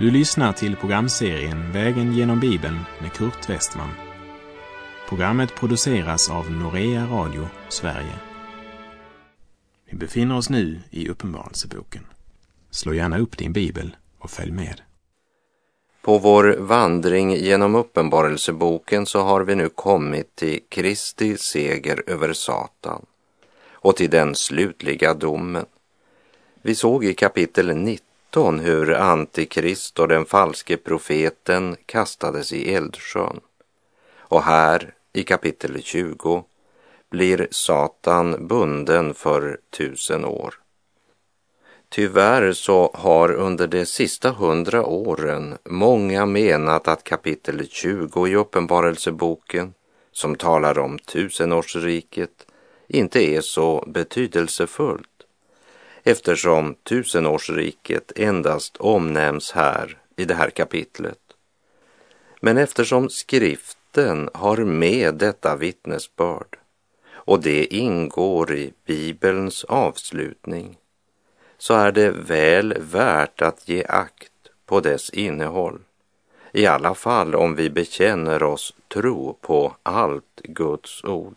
Du lyssnar till programserien Vägen genom Bibeln med Kurt Westman. Programmet produceras av Norea Radio Sverige. Vi befinner oss nu i Uppenbarelseboken. Slå gärna upp din bibel och följ med. På vår vandring genom Uppenbarelseboken så har vi nu kommit till Kristi seger över Satan och till den slutliga domen. Vi såg i kapitel 19 hur Antikrist och den falske profeten kastades i eldsjön. Och här i kapitel 20 blir Satan bunden för tusen år. Tyvärr så har under de sista hundra åren många menat att kapitel 20 i Uppenbarelseboken, som talar om tusenårsriket, inte är så betydelsefullt eftersom tusenårsriket endast omnämns här i det här kapitlet. Men eftersom skriften har med detta vittnesbörd och det ingår i Bibelns avslutning så är det väl värt att ge akt på dess innehåll. I alla fall om vi bekänner oss tro på allt Guds ord.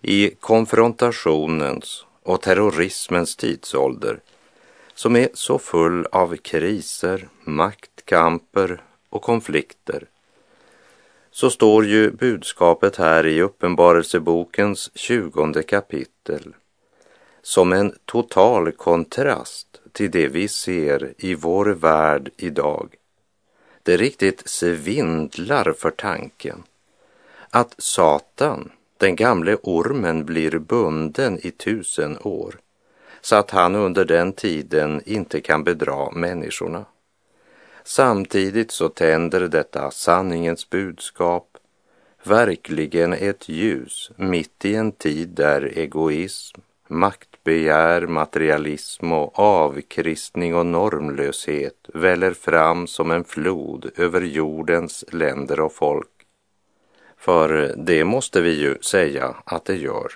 I konfrontationens och terrorismens tidsålder som är så full av kriser, maktkamper och konflikter så står ju budskapet här i Uppenbarelsebokens tjugonde kapitel som en total kontrast till det vi ser i vår värld idag. Det riktigt svindlar för tanken att Satan, den gamle ormen, blir bunden i tusen år så att han under den tiden inte kan bedra människorna. Samtidigt så tänder detta sanningens budskap verkligen ett ljus mitt i en tid där egoism, maktbegär, materialism och avkristning och normlöshet väller fram som en flod över jordens länder och folk. För det måste vi ju säga att det gör.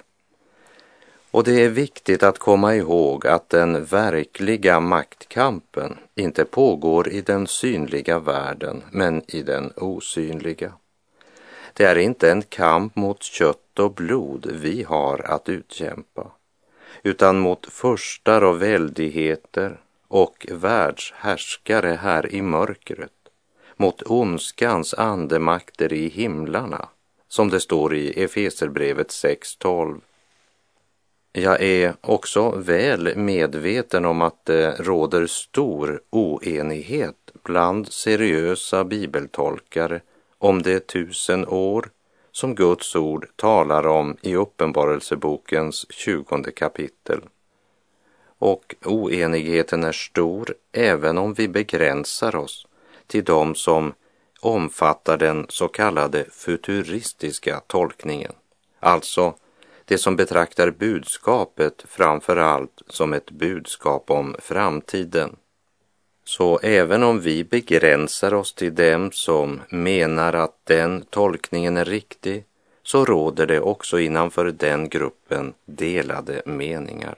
Och det är viktigt att komma ihåg att den verkliga maktkampen inte pågår i den synliga världen, men i den osynliga. Det är inte en kamp mot kött och blod vi har att utkämpa, utan mot förstar och väldigheter och världshärskare här i mörkret, mot ondskans andemakter i himlarna, som det står i Efeserbrevet 6.12 jag är också väl medveten om att det råder stor oenighet bland seriösa bibeltolkare om de tusen år som Guds ord talar om i Uppenbarelsebokens tjugonde kapitel. Och oenigheten är stor även om vi begränsar oss till de som omfattar den så kallade futuristiska tolkningen, alltså det som betraktar budskapet framför allt som ett budskap om framtiden. Så även om vi begränsar oss till dem som menar att den tolkningen är riktig så råder det också innanför den gruppen delade meningar.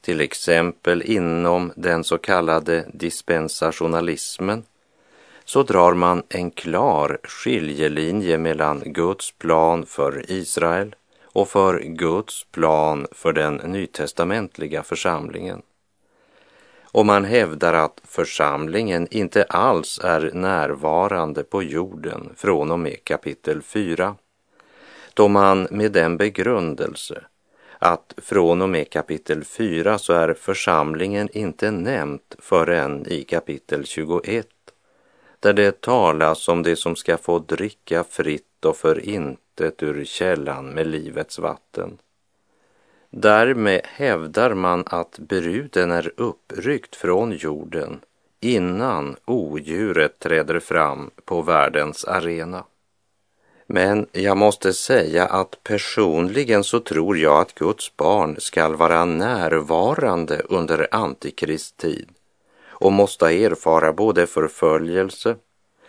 Till exempel inom den så kallade dispensationalismen så drar man en klar skiljelinje mellan Guds plan för Israel och för Guds plan för den nytestamentliga församlingen. Och man hävdar att församlingen inte alls är närvarande på jorden från och med kapitel 4, då man med den begrundelse att från och med kapitel 4 så är församlingen inte nämnt förrän i kapitel 21, där det talas om det som ska få dricka fritt och för intet ur källan med livets vatten. Därmed hävdar man att bruden är uppryckt från jorden innan odjuret träder fram på världens arena. Men jag måste säga att personligen så tror jag att Guds barn skall vara närvarande under antikristtid och måste erfara både förföljelse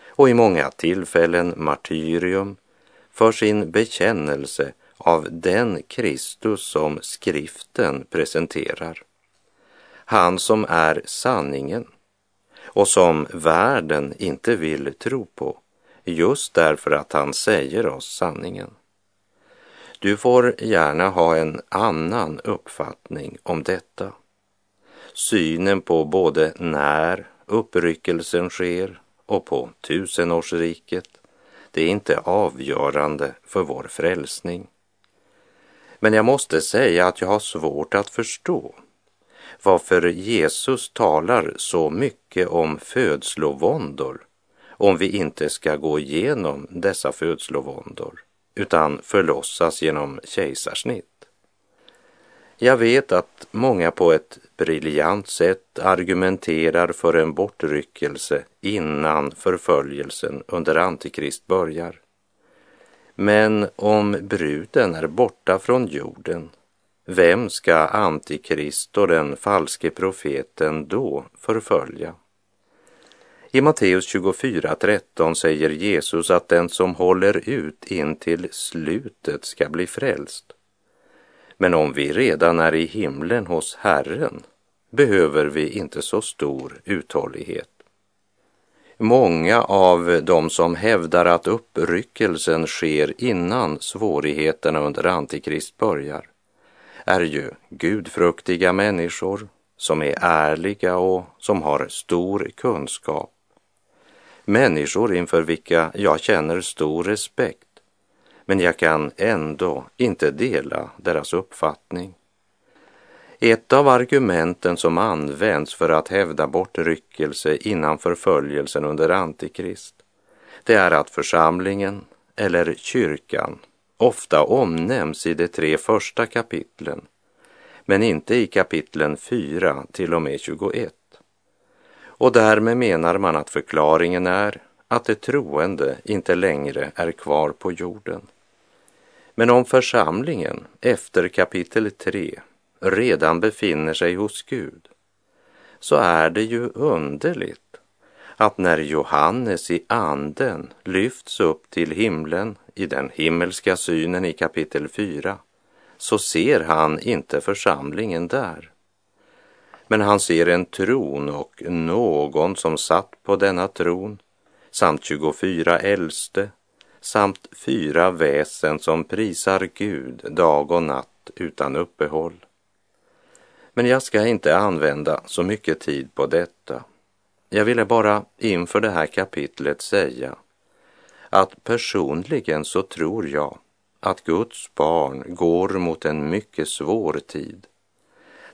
och i många tillfällen martyrium för sin bekännelse av den Kristus som skriften presenterar. Han som är sanningen och som världen inte vill tro på just därför att han säger oss sanningen. Du får gärna ha en annan uppfattning om detta. Synen på både när uppryckelsen sker och på tusenårsriket, det är inte avgörande för vår frälsning. Men jag måste säga att jag har svårt att förstå varför Jesus talar så mycket om födslovåndor om vi inte ska gå igenom dessa födslovåndor utan förlossas genom kejsarsnitt. Jag vet att många på ett briljant sätt argumenterar för en bortryckelse innan förföljelsen under Antikrist börjar. Men om bruden är borta från jorden, vem ska Antikrist och den falske profeten då förfölja? I Matteus 24.13 säger Jesus att den som håller ut in till slutet ska bli frälst. Men om vi redan är i himlen hos Herren behöver vi inte så stor uthållighet. Många av de som hävdar att uppryckelsen sker innan svårigheterna under Antikrist börjar är ju gudfruktiga människor som är ärliga och som har stor kunskap. Människor inför vilka jag känner stor respekt men jag kan ändå inte dela deras uppfattning. Ett av argumenten som används för att hävda bortryckelse innan förföljelsen under Antikrist, det är att församlingen, eller kyrkan, ofta omnämns i de tre första kapitlen, men inte i kapitlen 4 till och med 21. Och därmed menar man att förklaringen är att de troende inte längre är kvar på jorden. Men om församlingen efter kapitel 3 redan befinner sig hos Gud så är det ju underligt att när Johannes i anden lyfts upp till himlen i den himmelska synen i kapitel 4 så ser han inte församlingen där. Men han ser en tron och någon som satt på denna tron samt 24 äldste samt fyra väsen som prisar Gud dag och natt utan uppehåll. Men jag ska inte använda så mycket tid på detta. Jag ville bara inför det här kapitlet säga att personligen så tror jag att Guds barn går mot en mycket svår tid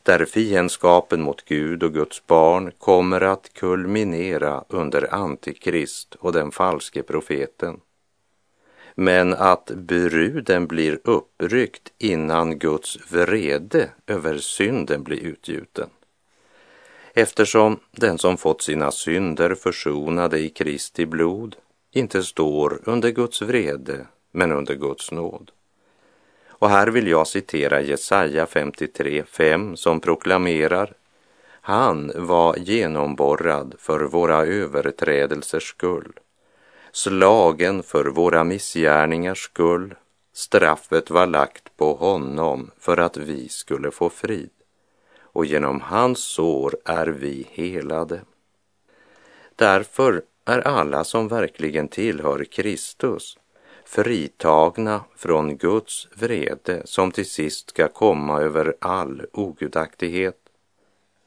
där fiendskapen mot Gud och Guds barn kommer att kulminera under Antikrist och den falske profeten men att bruden blir uppryckt innan Guds vrede över synden blir utgjuten. Eftersom den som fått sina synder försonade i Kristi blod inte står under Guds vrede, men under Guds nåd. Och här vill jag citera Jesaja 53.5 som proklamerar Han var genomborrad för våra överträdelsers skull slagen för våra missgärningars skull. Straffet var lagt på honom för att vi skulle få frid. Och genom hans sår är vi helade. Därför är alla som verkligen tillhör Kristus fritagna från Guds vrede som till sist ska komma över all ogudaktighet.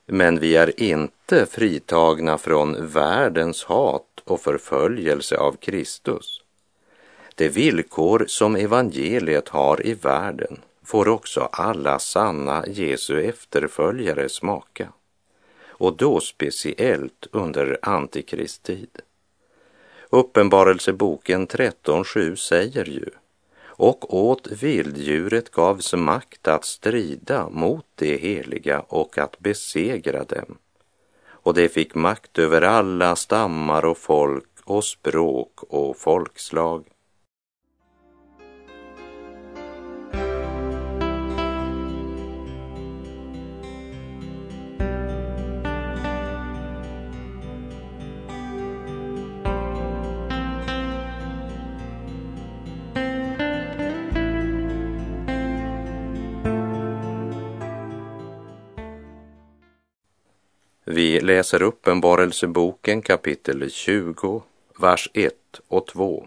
Men vi är inte fritagna från världens hat och förföljelse av Kristus. Det villkor som evangeliet har i världen får också alla sanna Jesu efterföljare smaka. Och då speciellt under antikristtid. Uppenbarelseboken 13.7 säger ju och åt vilddjuret gavs makt att strida mot det heliga och att besegra dem och det fick makt över alla stammar och folk och språk och folkslag. Vi läser Uppenbarelseboken kapitel 20, vers 1 och 2.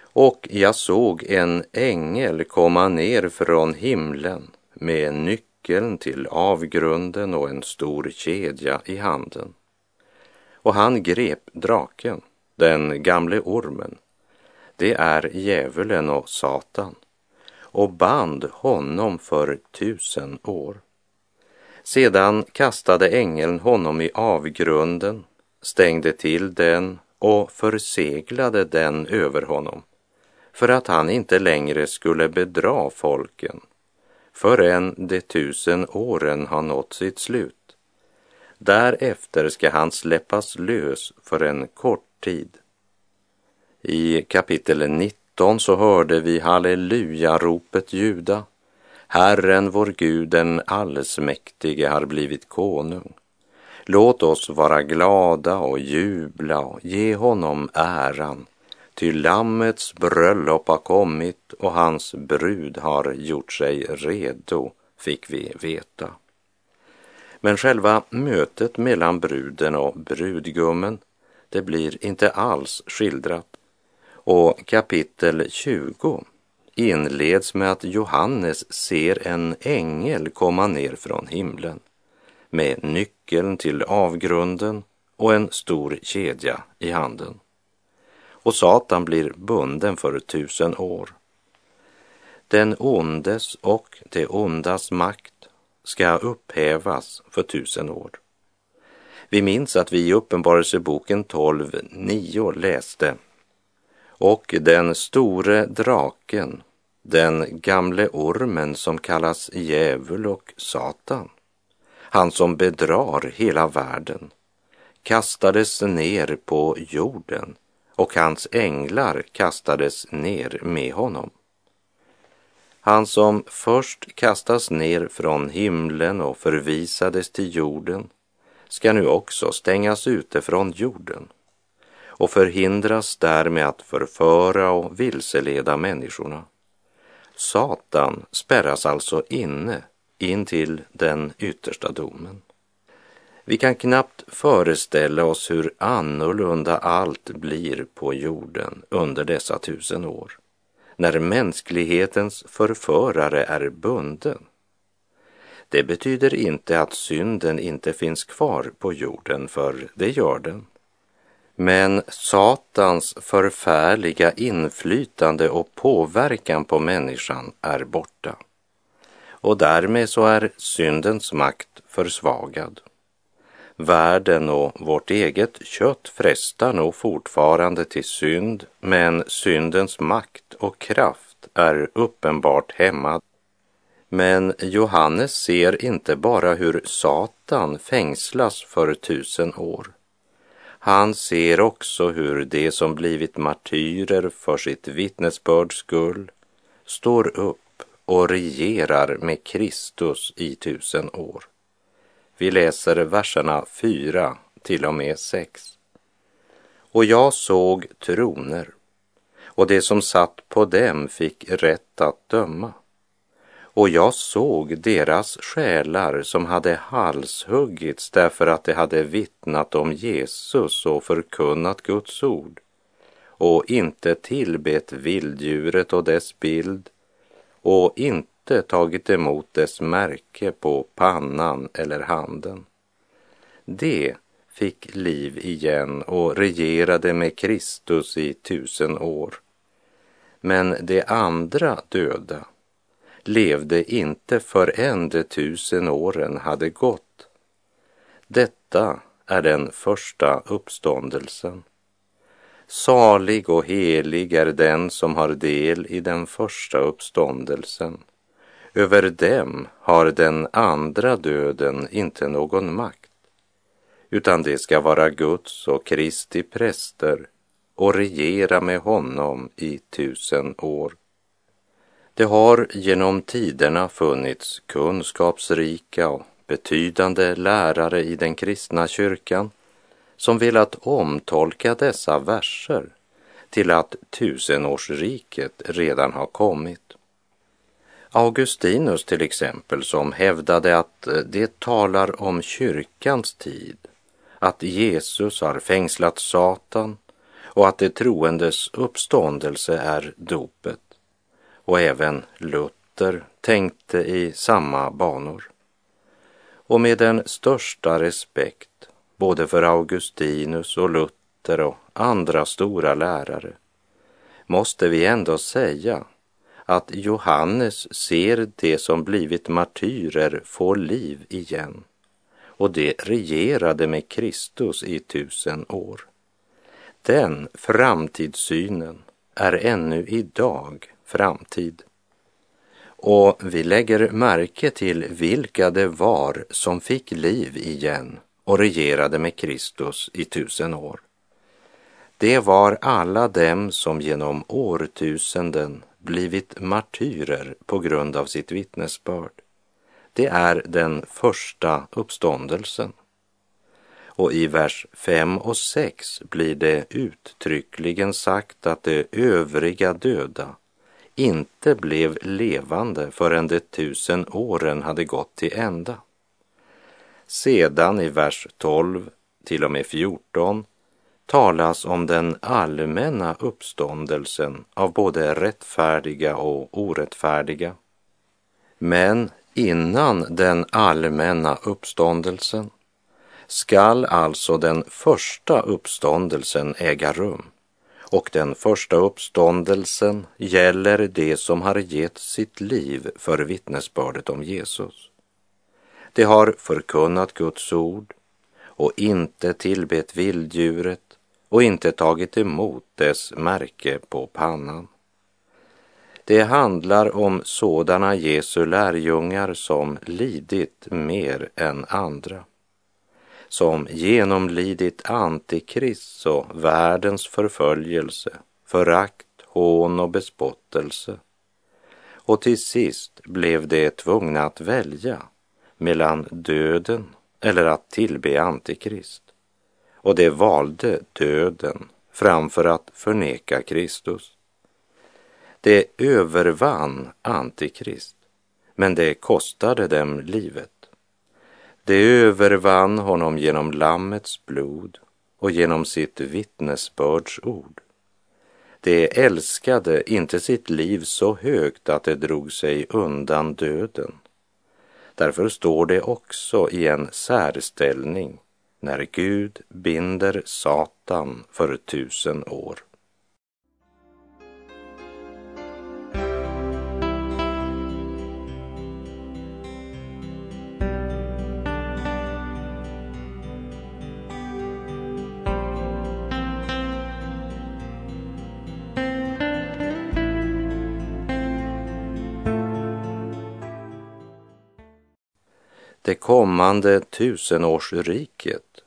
Och jag såg en ängel komma ner från himlen med nyckeln till avgrunden och en stor kedja i handen. Och han grep draken, den gamle ormen, det är djävulen och Satan, och band honom för tusen år. Sedan kastade ängeln honom i avgrunden, stängde till den och förseglade den över honom för att han inte längre skulle bedra folken förrän de tusen åren har nått sitt slut. Därefter ska han släppas lös för en kort tid. I kapitel 19 så hörde vi halleluja-ropet ljuda. Herren vår Gud den allsmäktige har blivit konung. Låt oss vara glada och jubla och ge honom äran Ty Lammets bröllop har kommit och hans brud har gjort sig redo, fick vi veta. Men själva mötet mellan bruden och brudgummen, det blir inte alls skildrat. Och kapitel 20 inleds med att Johannes ser en ängel komma ner från himlen med nyckeln till avgrunden och en stor kedja i handen och Satan blir bunden för tusen år. Den ondes och det ondas makt ska upphävas för tusen år. Vi minns att vi i Uppenbarelseboken 12.9 läste och den store draken, den gamle ormen som kallas djävul och Satan, han som bedrar hela världen, kastades ner på jorden och hans änglar kastades ner med honom. Han som först kastas ner från himlen och förvisades till jorden ska nu också stängas ute från jorden och förhindras därmed att förföra och vilseleda människorna. Satan spärras alltså inne in till den yttersta domen. Vi kan knappt föreställa oss hur annorlunda allt blir på jorden under dessa tusen år, när mänsklighetens förförare är bunden. Det betyder inte att synden inte finns kvar på jorden, för det gör den. Men Satans förfärliga inflytande och påverkan på människan är borta. Och därmed så är syndens makt försvagad. Världen och vårt eget kött frestar nog fortfarande till synd, men syndens makt och kraft är uppenbart hämmad. Men Johannes ser inte bara hur Satan fängslas för tusen år. Han ser också hur de som blivit martyrer för sitt vittnesbörds skull står upp och regerar med Kristus i tusen år. Vi läser verserna 4 till och med 6. Och jag såg troner, och det som satt på dem fick rätt att döma. Och jag såg deras själar som hade halshuggits därför att de hade vittnat om Jesus och förkunnat Guds ord och inte tillbett vilddjuret och dess bild och inte tagit emot dess märke på pannan eller handen. Det fick liv igen och regerade med Kristus i tusen år. Men de andra döda levde inte förrän de tusen åren hade gått. Detta är den första uppståndelsen. Salig och helig är den som har del i den första uppståndelsen. Över dem har den andra döden inte någon makt, utan det ska vara Guds och Kristi präster och regera med honom i tusen år. Det har genom tiderna funnits kunskapsrika och betydande lärare i den kristna kyrkan som velat omtolka dessa verser till att tusenårsriket redan har kommit. Augustinus till exempel som hävdade att det talar om kyrkans tid, att Jesus har fängslat Satan och att det troendes uppståndelse är dopet. Och även Luther tänkte i samma banor. Och med den största respekt både för Augustinus och Luther och andra stora lärare måste vi ändå säga att Johannes ser det som blivit martyrer få liv igen och det regerade med Kristus i tusen år. Den framtidssynen är ännu idag framtid. Och vi lägger märke till vilka det var som fick liv igen och regerade med Kristus i tusen år. Det var alla dem som genom årtusenden blivit martyrer på grund av sitt vittnesbörd. Det är den första uppståndelsen. Och i vers 5 och 6 blir det uttryckligen sagt att de övriga döda inte blev levande förrän de tusen åren hade gått till ända. Sedan i vers 12 till och med 14 talas om den allmänna uppståndelsen av både rättfärdiga och orättfärdiga. Men innan den allmänna uppståndelsen skall alltså den första uppståndelsen äga rum och den första uppståndelsen gäller det som har gett sitt liv för vittnesbördet om Jesus. Det har förkunnat Guds ord och inte tillbett vilddjuret och inte tagit emot dess märke på pannan. Det handlar om sådana Jesu lärjungar som lidit mer än andra, som genomlidit antikrist och världens förföljelse, förakt, hån och bespottelse. Och till sist blev de tvungna att välja mellan döden eller att tillbe antikrist och de valde döden framför att förneka Kristus. Det övervann Antikrist, men det kostade dem livet. Det övervann honom genom Lammets blod och genom sitt vittnesbörds ord. Det älskade inte sitt liv så högt att det drog sig undan döden. Därför står det också i en särställning när Gud binder Satan för tusen år. Det kommande tusenårsriket,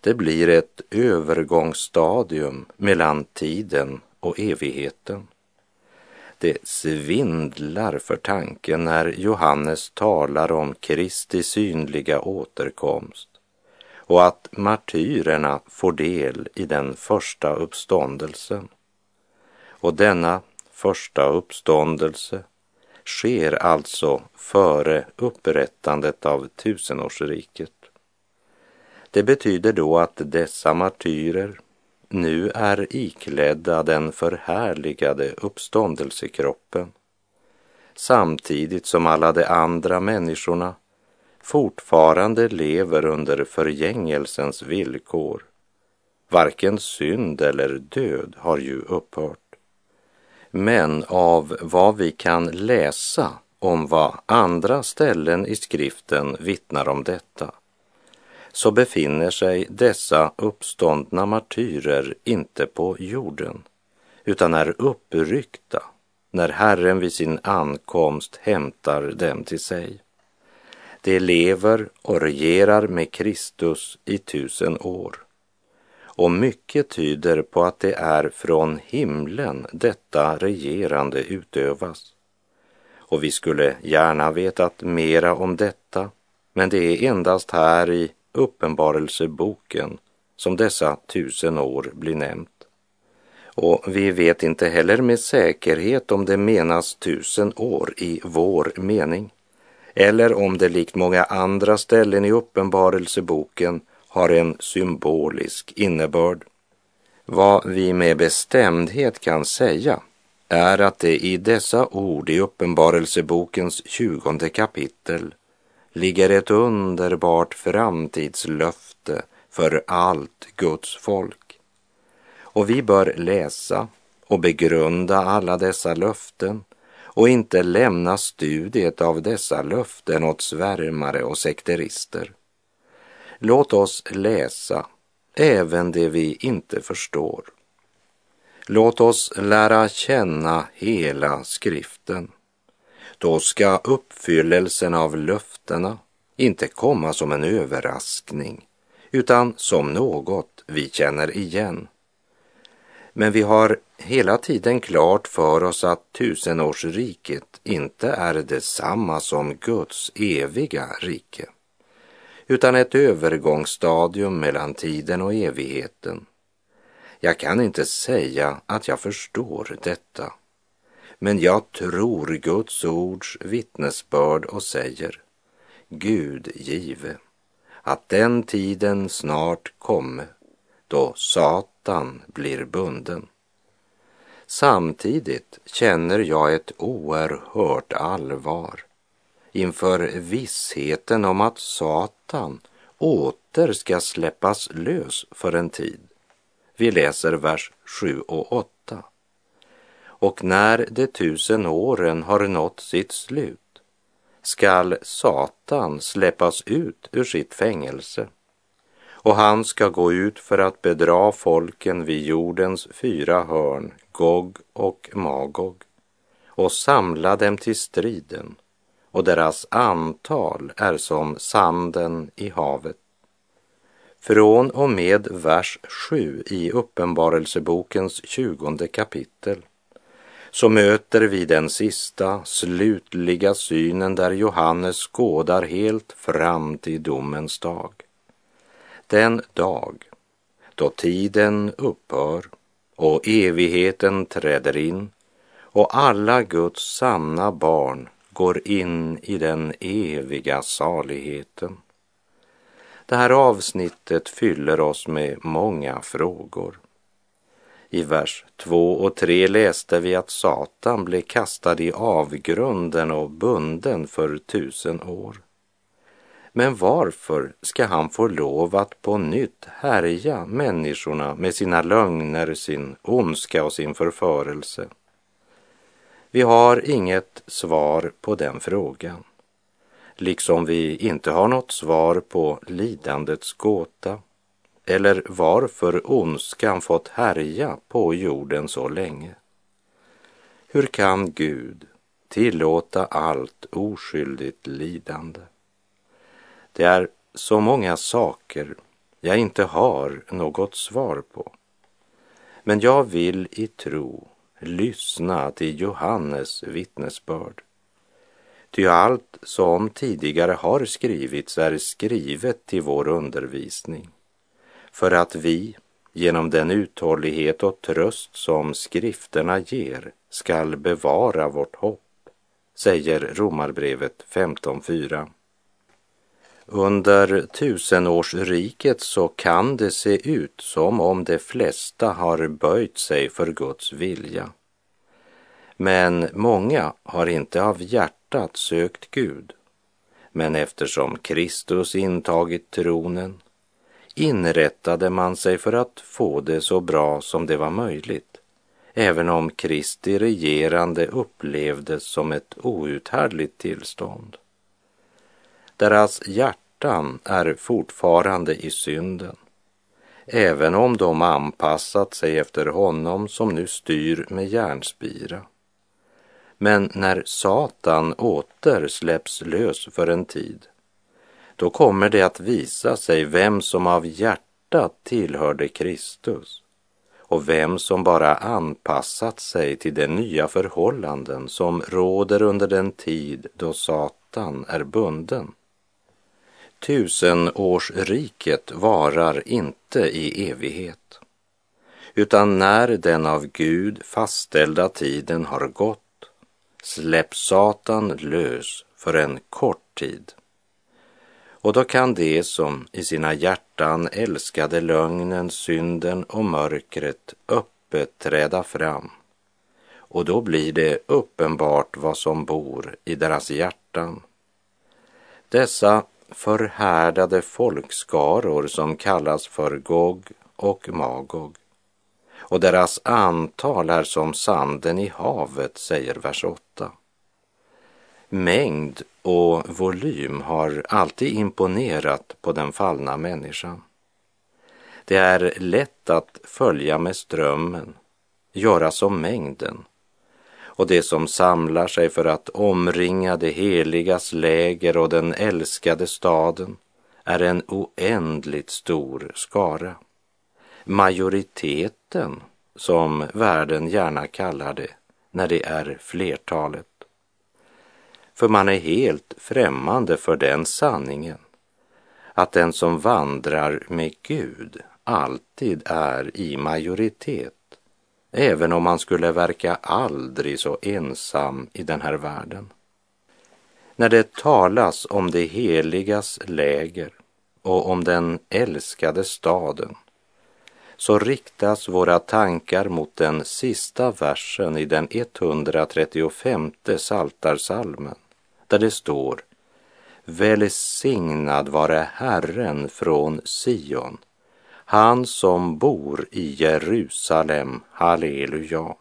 det blir ett övergångsstadium mellan tiden och evigheten. Det svindlar för tanken när Johannes talar om Kristi synliga återkomst och att martyrerna får del i den första uppståndelsen. Och denna första uppståndelse sker alltså före upprättandet av tusenårsriket. Det betyder då att dessa martyrer nu är iklädda den förhärligade uppståndelsekroppen samtidigt som alla de andra människorna fortfarande lever under förgängelsens villkor. Varken synd eller död har ju upphört. Men av vad vi kan läsa om vad andra ställen i skriften vittnar om detta så befinner sig dessa uppståndna martyrer inte på jorden utan är uppryckta när Herren vid sin ankomst hämtar dem till sig. De lever och regerar med Kristus i tusen år och mycket tyder på att det är från himlen detta regerande utövas. Och vi skulle gärna vetat mera om detta, men det är endast här i Uppenbarelseboken som dessa tusen år blir nämnt. Och vi vet inte heller med säkerhet om det menas tusen år i vår mening eller om det likt många andra ställen i Uppenbarelseboken har en symbolisk innebörd. Vad vi med bestämdhet kan säga är att det i dessa ord i Uppenbarelsebokens tjugonde kapitel ligger ett underbart framtidslöfte för allt Guds folk. Och vi bör läsa och begrunda alla dessa löften och inte lämna studiet av dessa löften åt svärmare och sekterister. Låt oss läsa även det vi inte förstår. Låt oss lära känna hela skriften. Då ska uppfyllelsen av löftena inte komma som en överraskning utan som något vi känner igen. Men vi har hela tiden klart för oss att tusenårsriket inte är detsamma som Guds eviga rike, utan ett övergångsstadium mellan tiden och evigheten. Jag kan inte säga att jag förstår detta, men jag tror Guds ords vittnesbörd och säger, Gud give, att den tiden snart komme då Satan blir bunden. Samtidigt känner jag ett oerhört allvar inför vissheten om att Satan åter ska släppas lös för en tid. Vi läser vers 7 och 8. Och när de tusen åren har nått sitt slut skall Satan släppas ut ur sitt fängelse och han ska gå ut för att bedra folken vid jordens fyra hörn, Gog och Magog, och samla dem till striden, och deras antal är som sanden i havet. Från och med vers 7 i Uppenbarelsebokens tjugonde kapitel så möter vi den sista slutliga synen där Johannes skådar helt fram till domens dag den dag då tiden upphör och evigheten träder in och alla Guds sanna barn går in i den eviga saligheten. Det här avsnittet fyller oss med många frågor. I vers 2 och 3 läste vi att Satan blev kastad i avgrunden och bunden för tusen år. Men varför ska han få lov att på nytt härja människorna med sina lögner, sin ondska och sin förförelse? Vi har inget svar på den frågan, liksom vi inte har något svar på lidandets gåta eller varför ondskan fått härja på jorden så länge. Hur kan Gud tillåta allt oskyldigt lidande? Det är så många saker jag inte har något svar på. Men jag vill i tro lyssna till Johannes vittnesbörd. Ty allt som tidigare har skrivits är skrivet till vår undervisning för att vi genom den uthållighet och tröst som skrifterna ger skall bevara vårt hopp, säger Romarbrevet 15.4. Under tusenårsriket så kan det se ut som om de flesta har böjt sig för Guds vilja. Men många har inte av hjärtat sökt Gud. Men eftersom Kristus intagit tronen inrättade man sig för att få det så bra som det var möjligt, även om Kristi regerande upplevdes som ett outhärdligt tillstånd. Deras hjärtan är fortfarande i synden, även om de anpassat sig efter honom som nu styr med järnspira. Men när Satan åter släpps lös för en tid, då kommer det att visa sig vem som av hjärtat tillhörde Kristus och vem som bara anpassat sig till de nya förhållanden som råder under den tid då Satan är bunden. Tusenårsriket varar inte i evighet, utan när den av Gud fastställda tiden har gått släpps Satan lös för en kort tid. Och då kan de som i sina hjärtan älskade lögnen, synden och mörkret öppet träda fram. Och då blir det uppenbart vad som bor i deras hjärtan. Dessa förhärdade folkskaror som kallas för Gog och Magog. Och deras antal är som sanden i havet, säger vers 8. Mängd och volym har alltid imponerat på den fallna människan. Det är lätt att följa med strömmen, göra som mängden och det som samlar sig för att omringa det heligas läger och den älskade staden är en oändligt stor skara. Majoriteten, som världen gärna kallar det, när det är flertalet. För man är helt främmande för den sanningen att den som vandrar med Gud alltid är i majoritet även om man skulle verka aldrig så ensam i den här världen. När det talas om det heligas läger och om den älskade staden så riktas våra tankar mot den sista versen i den 135 saltarsalmen där det står Välsignad vare Herren från Sion han som bor i Jerusalem, halleluja.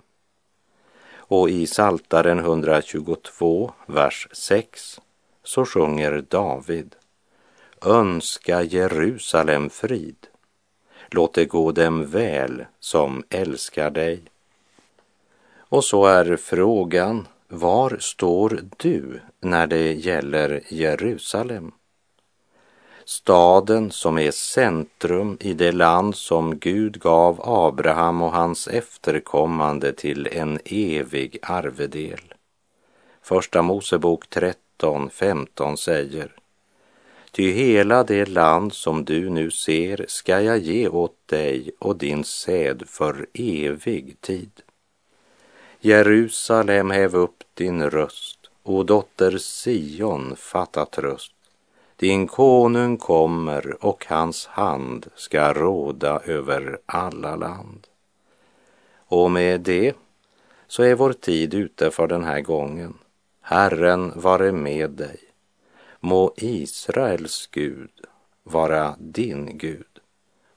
Och i Saltaren 122, vers 6, så sjunger David Önska Jerusalem frid. Låt det gå dem väl som älskar dig. Och så är frågan, var står du när det gäller Jerusalem? Staden som är centrum i det land som Gud gav Abraham och hans efterkommande till en evig arvedel. Första Mosebok 13, 15 säger Ty hela det land som du nu ser ska jag ge åt dig och din säd för evig tid. Jerusalem, häv upp din röst, o dotter Sion, fatta tröst. Din konung kommer och hans hand ska råda över alla land. Och med det så är vår tid ute för den här gången. Herren vare med dig. Må Israels Gud vara din Gud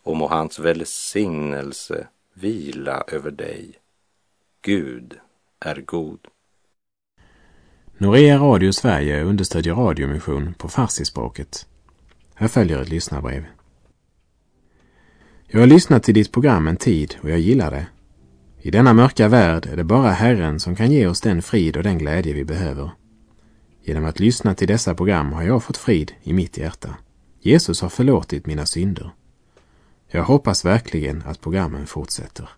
och må hans välsignelse vila över dig. Gud är god. Norea Radio Sverige understödjer radiomission på farsispråket. Här följer ett lyssnarbrev. Jag har lyssnat till ditt program en tid och jag gillar det. I denna mörka värld är det bara Herren som kan ge oss den frid och den glädje vi behöver. Genom att lyssna till dessa program har jag fått frid i mitt hjärta. Jesus har förlåtit mina synder. Jag hoppas verkligen att programmen fortsätter.